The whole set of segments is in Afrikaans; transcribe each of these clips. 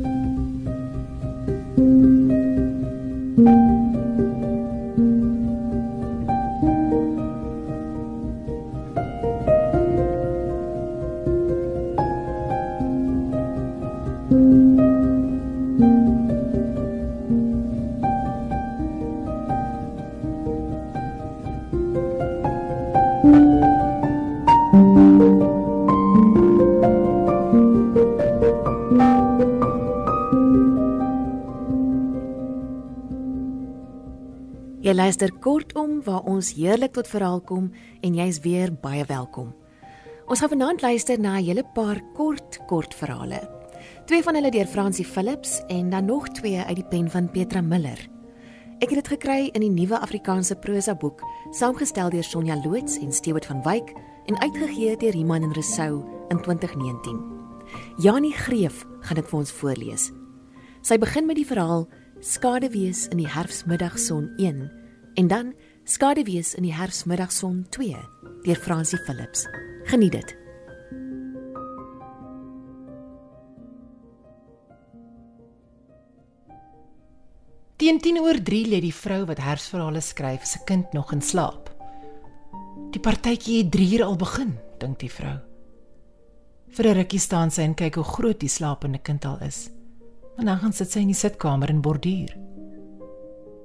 Thank you. Jy luister kortom waar ons heerlik tot verhaal kom en jy's weer baie welkom. Ons gaan vanaand luister na 'n hele paar kort kort verhale. Twee van hulle deur Francie Philips en dan nog twee uit die pen van Petra Miller. Ek het dit gekry in die nuwe Afrikaanse prosa boek, saamgestel deur Sonja Loots en Stewart van Wyk en uitgegee deur Iman en Resou in 2019. Janie Greef gaan dit vir ons voorlees. Sy begin met die verhaal Skadewees in die herfsmiddagson 1 en dan Skadewees in die herfsmiddagson 2 deur Francie Philips. Geniet dit. Teen 10 oor 3 lê die vrou wat herfsverhale skryf se kind nog in slaap. Die partytjie het 3 uur al begin, dink die vrou. Vir 'n rukkie staan sy en kyk hoe groot die slapende kind al is. En dan gaan sit sy in die sitkamer en borduur.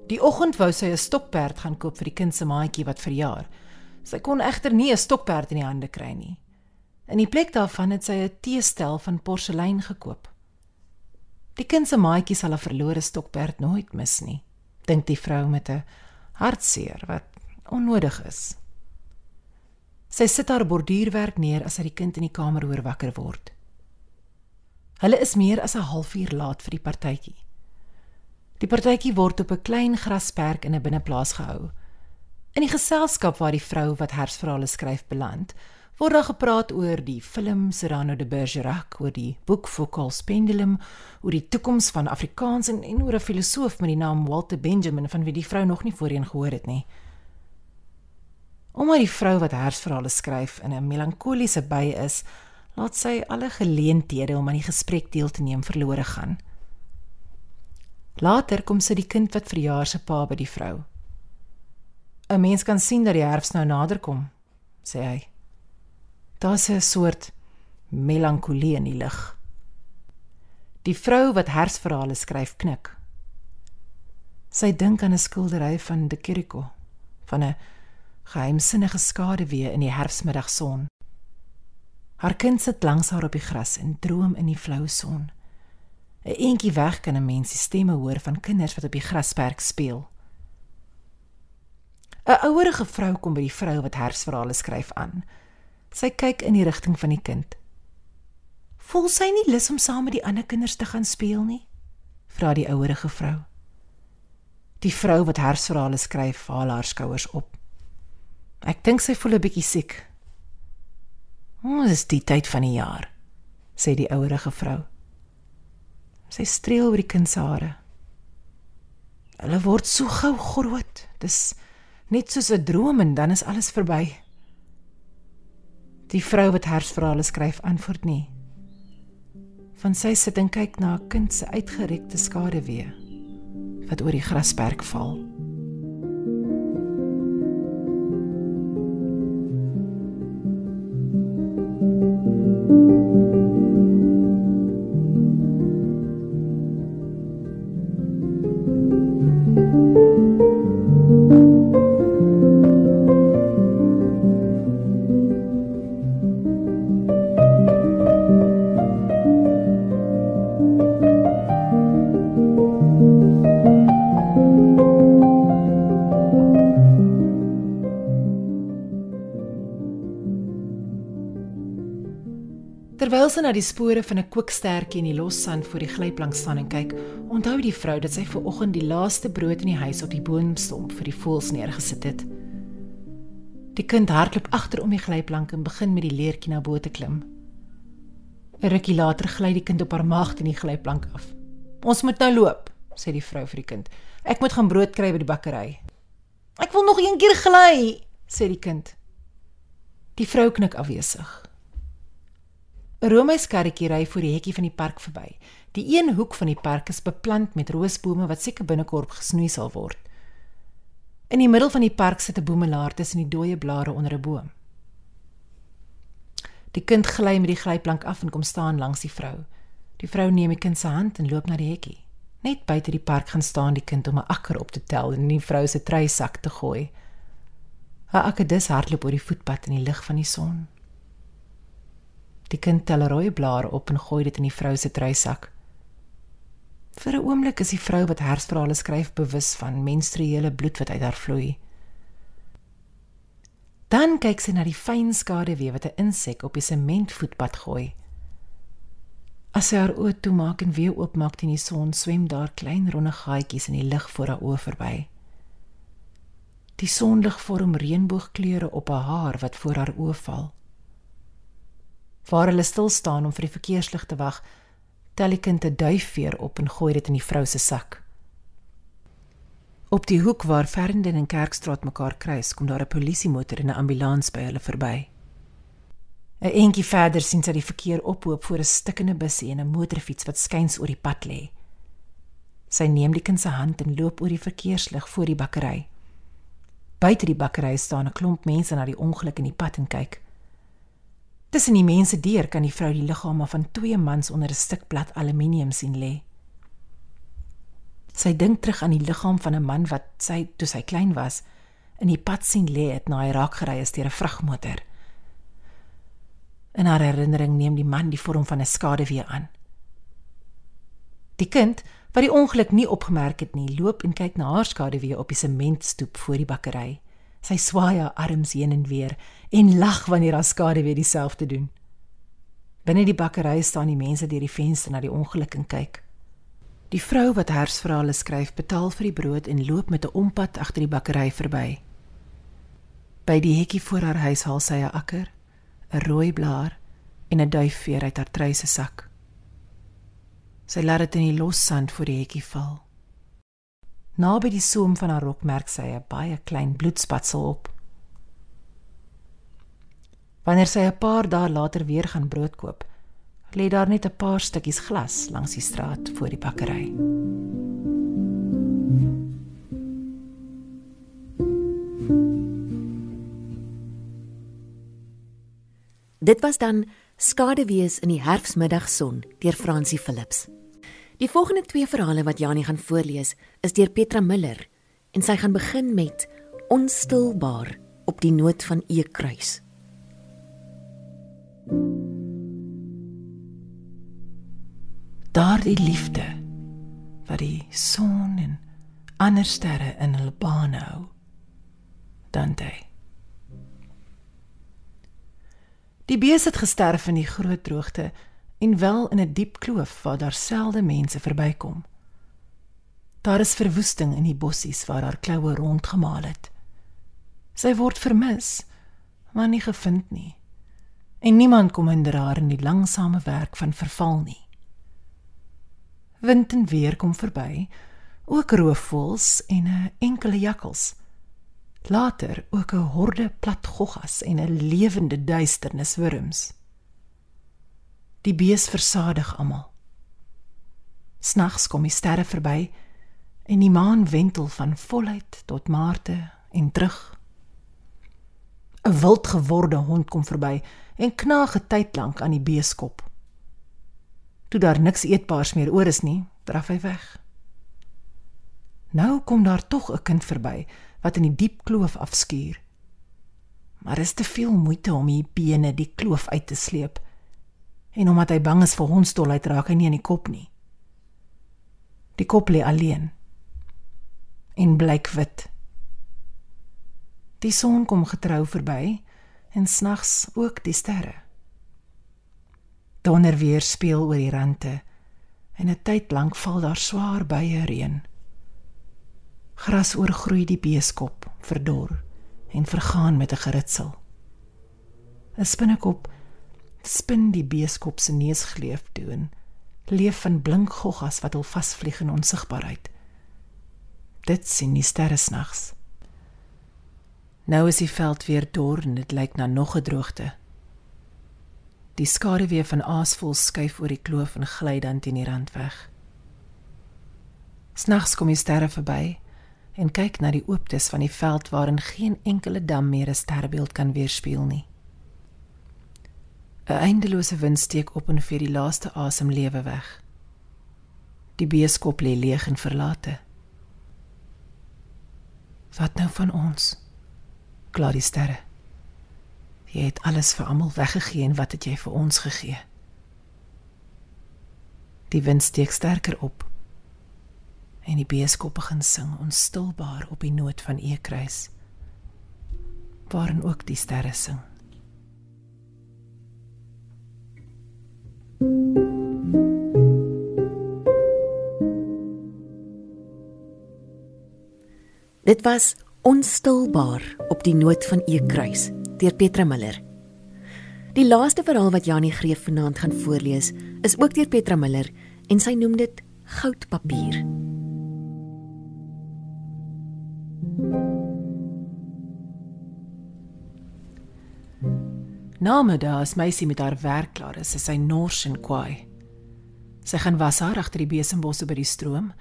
Die oggend wou sy 'n stokperd gaan koop vir die kind se maatjie wat verjaar. Sy kon egter nie 'n stokperd in die hande kry nie. In die plek daarvan het sy 'n teestel van porselein gekoop. Die kind se maatjie sal 'n verlore stokperd nooit mis nie, dink die vrou met 'n hartseer wat onnodig is. Sy sit haar borduurwerk neer as sy die kind in die kamer hoor wakker word. Hulle is meer as 'n halfuur laat vir die partytjie. Die partytjie word op 'n klein grasperk in 'n binneplaas gehou. In die geselskap waar die vrou wat hersverhale skryf beland, word daar gepraat oor die film Cyrano de Bergerac, oor die boek Foucault's Pendulum, oor die toekoms van Afrikaans en, en oor 'n filosoof met die naam Walter Benjamin van wie die vrou nog nie voorheen gehoor het nie. Omdat die vrou wat hersverhale skryf in 'n melankoliese bui is, laat sy alle geleenthede om aan die gesprek deel te neem verlore gaan. Later kom sy die kind wat verjaar se pa by die vrou. 'n Mens kan sien dat die herfs nou nader kom, sê hy. Daar's 'n soort melankolie in die lug. Die vrou wat hersverhale skryf knik. Sy dink aan 'n skildery van De Chirico van 'n geheimsinnige skaduwee in die herfsmiddagson. Haar kind sit langs haar op die gras en droom in die flou son. 'n Eentjie weg kan 'n mens die stemme hoor van kinders wat op die grasperk speel. 'n Ouerige vrou kom by die vrou wat herfsverhale skryf aan. Sy kyk in die rigting van die kind. "Voel sy nie lus om saam met die ander kinders te gaan speel nie?" vra die ouerige vrou. Die vrou wat herfsverhale skryf, haal haar skouers op. "Ek dink sy voel 'n bietjie siek." "Ons is die tyd van die jaar," sê die ouerige vrou. Sy streel oor die kind se hare. Hulle word so gou groot. Dis net soos 'n droom en dan is alles verby. Die vrou wat hersverhale skryf antwoord nie. Van sy sit en kyk na 'n kind se uitgerekte skaduwee wat oor die grasperk val. Terwyl sy na die spore van 'n kookstertjie in die los sand voor die glyplank staan en kyk, onthou die vrou dat sy ver oggend die laaste brood in die huis op die boomstomp vir die voëls neergesit het. Die kind hardloop agter om die glyplank en begin met die leertjie na bo te klim. 'n Rukkie later gly die kind op haar maag teen die glyplank af. "Ons moet nou loop," sê die vrou vir die kind. "Ek moet gaan brood kry by die bakkery." "Ek wil nog een keer gly," sê die kind. Die vrou knik afwesig. 'n Romeis karretjie ry voor die hekkie van die park verby. Die een hoek van die park is beplant met roosbome wat seker binnekort gesnoei sal word. In die middel van die park sit 'n boemelaar tussen die dooie blare onder 'n boom. Die kind gly met die glyplank af en kom staan langs die vrou. Die vrou neem die kind se hand en loop na die hekkie. Net buite die park gaan staan die kind om 'n akker op te tel en in die vrou se treisak te gooi. Haar akkedis hardloop oor die voetpad in die lig van die son. Die kind tel 'n rooi blaar op en gooi dit in die vrou se treisak. Vir 'n oomblik is die vrou wat hersverhale skryf bewus van menstruele bloed wat uit haar vloei. Dan kyk sy na die fyn skaduwee wat 'n insek op die sementvoetpad gooi. As sy haar oë toemaak en weer oopmaak teen die son, swem daar klein ronde gaatjies in die lug voor haar oë verby. Die sonlig vorm reënboogkleure op haar haar wat voor haar oë val. Waar hulle stil staan om vir die verkeerslig te wag, tel die kind 'n duifveer op en gooi dit in die vrou se sak. Op die hoek waar Fernden en Kerkstraat mekaar kruis, kom daar 'n polisiemotor en 'n ambulans by hulle verby. 'n Entjie verder sien sy die verkeer ophoop voor 'n stikkende busie en 'n motorfiets wat skuins oor die pad lê. Sy neem die kind se hand en loop oor die verkeerslig voor die bakkery. Buite die bakkery staan 'n klomp mense na die ongeluk in die pad en kyk. Tussen die mense deur kan die vrou die liggame van twee mans onder 'n stuk plat aluminium sien lê. Sy dink terug aan die liggaam van 'n man wat sy toe sy klein was in die pad sien lê het na hy raak gery is deur 'n vragmotor. In haar herinnering neem die man die vorm van 'n skaduwee aan. Die kind, wat die ongeluk nie opgemerk het nie, loop en kyk na haar skaduwee op die sementstoep voor die bakkery. Sy swaai haar arms heen en weer en lag wanneer haar skaduwee dieselfde doen. Binne die bakkery staan die mense deur die venster na die ongeluk en kyk. Die vrou wat hersverhale skryf, betaal vir die brood en loop met 'n ompad agter die bakkery verby. By die hekkie voor haar huis haal sy 'n akker, 'n rooi blaar en 'n duifveer uit haar truise sak. Sy laat dit in die los sand voor die hekkie val. Naby die soem van haar rok merk sy 'n baie klein bloedspatsel op. Wanneer sy 'n paar dae later weer gaan brood koop, lê daar net 'n paar stukkies glas langs die straat voor die bakkery. Dit was dan Skadewees in die herfsmiddagson deur Francie Philips. Die volgende twee verhale wat Janie gaan voorlees, is deur Petra Miller en sy gaan begin met Onstilbaar op die noot van E kruis. daardie liefde wat die son en ander sterre in hul baan hou Dante Die bees het gesterf in die groot droogte en wel in 'n diep kloof waar daar selde mense verbykom Daar is verwoesting in die bossies waar haar kloue rondgemaal het Sy word vermis maar nie gevind nie en niemand kom hinder haar in die langsame werk van verval nie wind en weer kom verby, ook roofvoëls en 'n enkele jakkals. Later ook 'n horde plat goggas en 'n lewende duisternis wurms. Die bees versadig almal. Snags kom die sterre verby en die maan wentel van volheid tot maarte en terug. 'n Wild geworde hond kom verby en knaag 'n tyd lank aan die beeskop. Toe daar niks eetbaars meer oor is nie, draf hy weg. Nou kom daar tog 'n kind verby wat in die diep kloof afskuur. Maar is te veel moeite om die bene die kloof uit te sleep. En omdat hy bang is vir hondstolheid raak hy nie in die kop nie. Die kop lê alleen. In blik wit. Die son kom getrou verby en snags ook die sterre. Donder weer speel oor die rande en 'n tyd lank val daar swaar baie reën. Gras oorgroei die beeskop, verdor en vergaan met 'n geritsel. 'n Spinnekop spin die beeskop se neusgleuf doen, leef van blink goggas wat hul vasvlieg in onsigbaarheid. Dit sien die sterre snags. Nou is die veld weer dor en dit lyk na nog 'n droogte. Die skaduwee van aasvol skuif oor die kloof en gly dan teen die rand weg. Snags kom die sterre verby en kyk na die ooptes van die veld waarin geen enkele dam meer 'n sterrebeeld kan weerspieël nie. 'n Eindelose wind steek op en vee die laaste asemlewe weg. Die beeskop lê leeg en verlate. Wat nou van ons? Klaar die sterre. Jy het alles vir almal weggegee en wat het jy vir ons gegee? Die wind steek sterker op en die beeskop begin sing onstilbaar op die noot van eekruis waarin ook die sterre sing Dit was onstilbaar op die noot van eekruis deur Petra Miller. Die laaste verhaal wat Janie Greef vanaand gaan voorlees, is ook deur Petra Miller en sy noem dit Goudpapier. Namiddag as meisie met haar werk klaar is, is sy nors en kwaai. Sy gaan was haar agter die besembosse by die stroom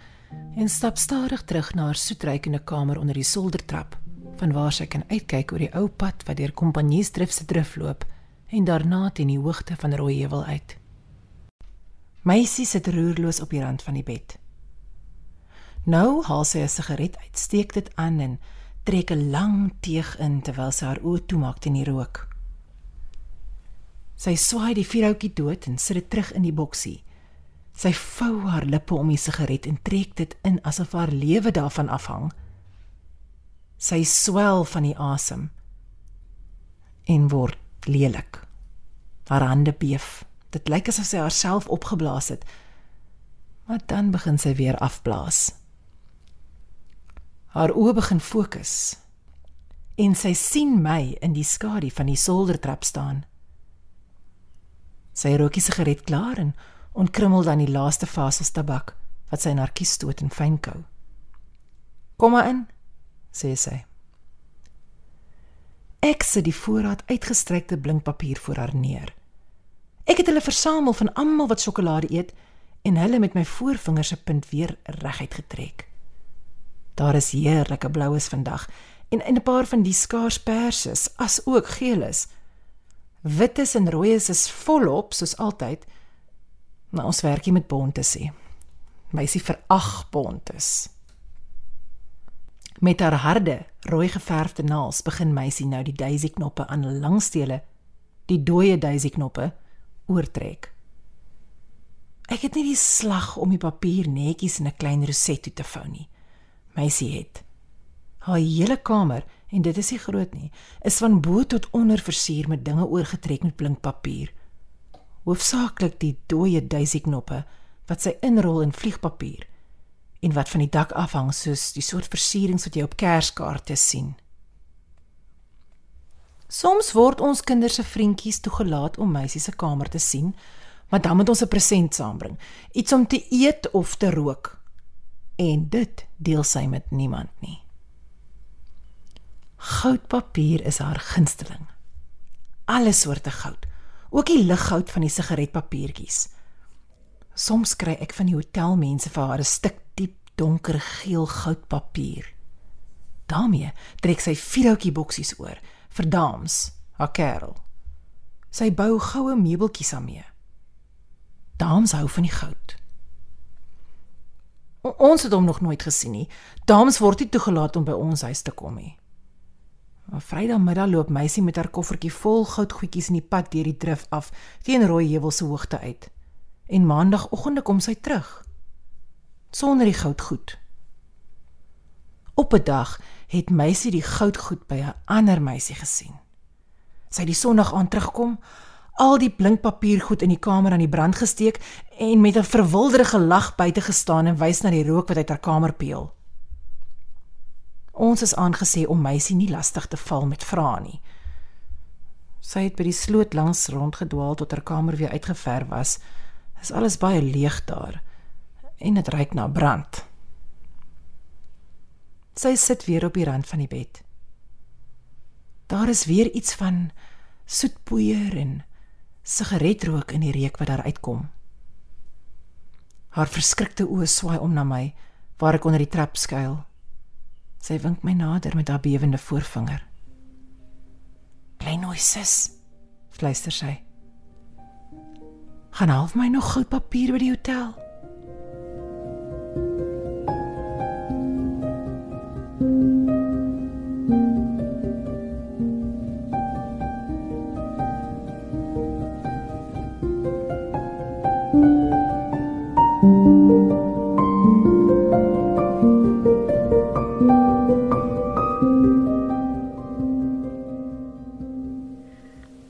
en stap stadig terug na haar soetreikende kamer onder die soldertrap, vanwaar sy kan uitkyk oor die ou pad wat deur kompanjiesdrif se drif loop en daarna teen die hoogte van Rooiheuwel uit. Meisie sit roerloos op die rand van die bed. Nou haal sy 'n sigaret uit, steek dit aan en trek 'n lang teeg in terwyl sy haar oë toemaak teen die rook. Sy swaai die vierhoutjie dood en sit dit terug in die boksie. Sy vou haar lippe om die sigaret en trek dit in asof haar lewe daarvan afhang. Sy swel van die asem en word lelik. Haar hande beef. Dit lyk asof sy haarself opgeblaas het. Maar dan begin sy weer afblaas. Haar oë begin fokus en sy sien my in die skadu van die soldertrap staan. Sy rook die sigaret klaar en ontkrummel dan die laaste fasels tabak wat sy in haar kies stoot en fyn kou. "Kom maar in," sê sy. Ek sit die voorraad uitgestrekte blinkpapier voor haar neer. Ek het hulle versamel van almal wat sjokolade eet en hulle met my voorvinger se punt weer reguit getrek. Daar is heerlike bloues vandag en 'n paar van die skaars perses as ook geeles. Wites en rooies is volop soos altyd. Maar ons werk hier met bonte sê. Meisie verag bontes. Met haar harde, rooi geverfde naels begin meisie nou die daisy knoppe aan langstele, die dooie daisy knoppe oortrek. Ek het nie die slag om die papier netjies in 'n klein roset toe te vou nie. Meisie het haar hele kamer en dit is nie groot nie, is van bo tot onder versier met dinge oorgetrek met blink papier. Hoofsaaklik die dooie daisy knoppe wat sy inrol in vliegpapier en wat van die dak afhang soos die soort versierings wat jy op kerskaarte sien. Soms word ons kinders se vriendjies toegelaat om meisie se kamer te sien, maar dan moet ons 'n present saambring, iets om te eet of te rook. En dit deel sy met niemand nie. Goudpapier is haar gunsteling. Alle soorte goud, ook die liggoud van die sigaretpapiertjies. Soms kry ek van die hotelmense vir haar 'n stuk diep donker geel goudpapier. daarmee trek sy vierhoutjie boksies oor vir dames, haar kerel. Sy bou goue meubeltjies daarmee. Dames hou van die goud. O ons het hom nog nooit gesien nie. Dames word nie toegelaat om by ons huis te kom nie. Maar Vrydagmiddag loop meisie met haar koffertjie vol goudgoedjies in die pad deur die drif af teen rooi heuwel se hoogte uit. En maandagooggend kom sy terug sonder die goudgoed. Op 'n dag het meisie die goudgoed by 'n ander meisie gesien. Sy het die Sondag aan terugkom, al die blinkpapiergoed in die kamer aan die brand gesteek en met 'n verwilderde lag buite gestaan en wys na die rook wat uit haar kamer peel. Ons is aangesê om meisie nie lastig te val met vrae nie. Sy het by die sloot langs rondgedwaal tot haar kamer weer uitgeverf was. Is alles baie leeg daar en dit reuk na brand. Sy sit weer op die rand van die bed. Daar is weer iets van soetpoeier en sigaretrook in die reuk wat daar uitkom. Haar verskrikte oë swaai om na my waar ek onder die trap skuil. Sy wink my nader met haar bewende voorvinger. "Klein oises," fluister sy. "Gaan half my nog goudpapier by die hotel."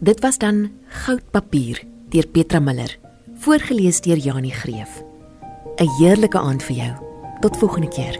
Dit was dan Goudpapier deur Petra Miller, voorgeles deur Janie Greef. 'n Heerlike aand vir jou. Tot volgende keer.